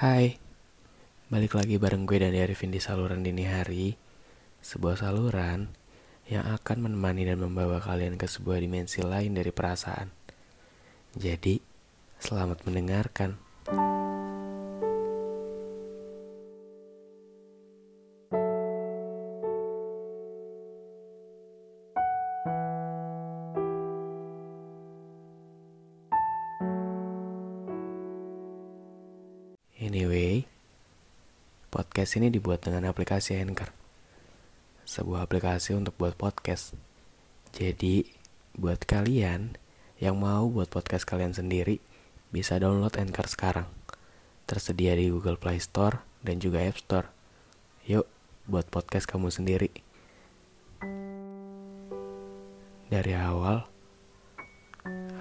Hai, balik lagi bareng gue dan Arifin di saluran dini hari. Sebuah saluran yang akan menemani dan membawa kalian ke sebuah dimensi lain dari perasaan. Jadi, selamat mendengarkan podcast ini dibuat dengan aplikasi Anchor. Sebuah aplikasi untuk buat podcast. Jadi, buat kalian yang mau buat podcast kalian sendiri, bisa download Anchor sekarang. Tersedia di Google Play Store dan juga App Store. Yuk, buat podcast kamu sendiri. Dari awal,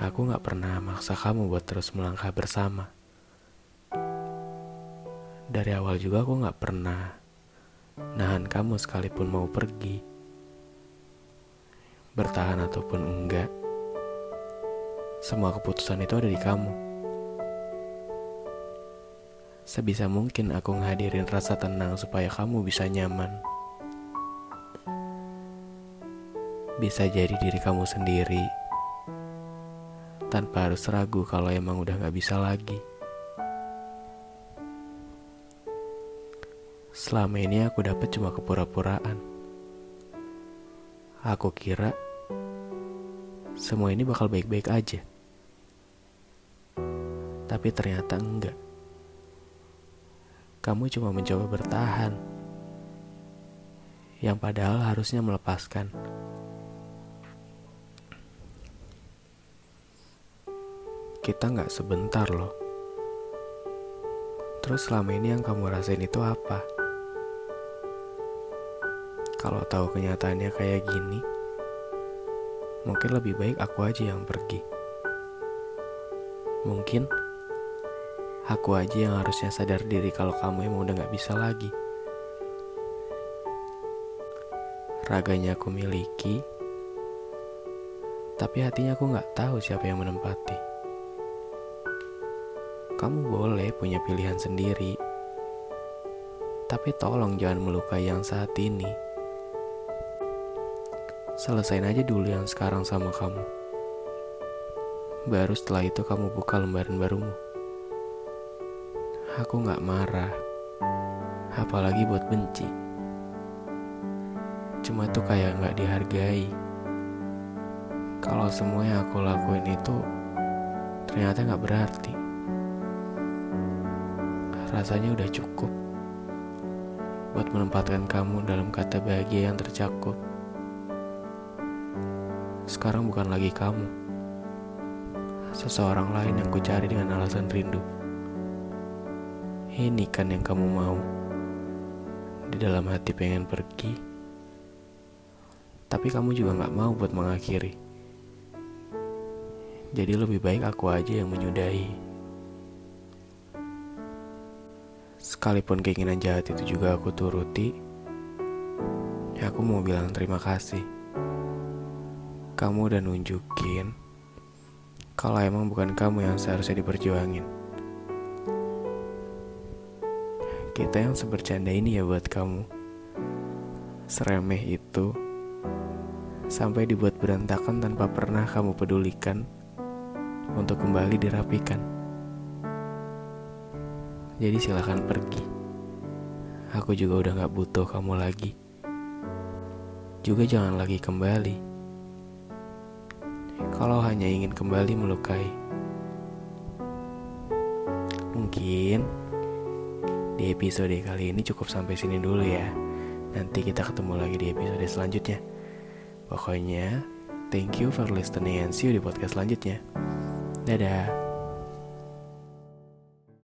aku gak pernah maksa kamu buat terus melangkah bersama dari awal juga aku gak pernah nahan kamu sekalipun mau pergi. Bertahan ataupun enggak, semua keputusan itu ada di kamu. Sebisa mungkin aku ngadirin rasa tenang supaya kamu bisa nyaman. Bisa jadi diri kamu sendiri, tanpa harus ragu kalau emang udah gak bisa lagi. Selama ini aku dapat cuma kepura-puraan. Aku kira semua ini bakal baik-baik aja. Tapi ternyata enggak. Kamu cuma mencoba bertahan. Yang padahal harusnya melepaskan. Kita nggak sebentar loh. Terus selama ini yang kamu rasain itu apa? Kalau tahu kenyataannya kayak gini, mungkin lebih baik aku aja yang pergi. Mungkin aku aja yang harusnya sadar diri kalau kamu emang udah gak bisa lagi. Raganya aku miliki, tapi hatinya aku gak tahu siapa yang menempati. Kamu boleh punya pilihan sendiri, tapi tolong jangan melukai yang saat ini. Selesain aja dulu yang sekarang sama kamu. Baru setelah itu kamu buka lembaran barumu. Aku gak marah, apalagi buat benci. Cuma tuh kayak gak dihargai. Kalau semua yang aku lakuin itu ternyata gak berarti. Rasanya udah cukup buat menempatkan kamu dalam kata bahagia yang tercakup sekarang bukan lagi kamu. Seseorang lain yang ku cari dengan alasan rindu. Ini kan yang kamu mau. Di dalam hati pengen pergi. Tapi kamu juga gak mau buat mengakhiri. Jadi lebih baik aku aja yang menyudahi. Sekalipun keinginan jahat itu juga aku turuti, ya aku mau bilang terima kasih kamu udah nunjukin kalau emang bukan kamu yang seharusnya diperjuangin. Kita yang sebercanda ini ya buat kamu. Seremeh itu sampai dibuat berantakan tanpa pernah kamu pedulikan untuk kembali dirapikan. Jadi silahkan pergi. Aku juga udah gak butuh kamu lagi. Juga jangan lagi kembali kalau hanya ingin kembali melukai. Mungkin di episode kali ini cukup sampai sini dulu ya. Nanti kita ketemu lagi di episode selanjutnya. Pokoknya, thank you for listening and see you di podcast selanjutnya. Dadah.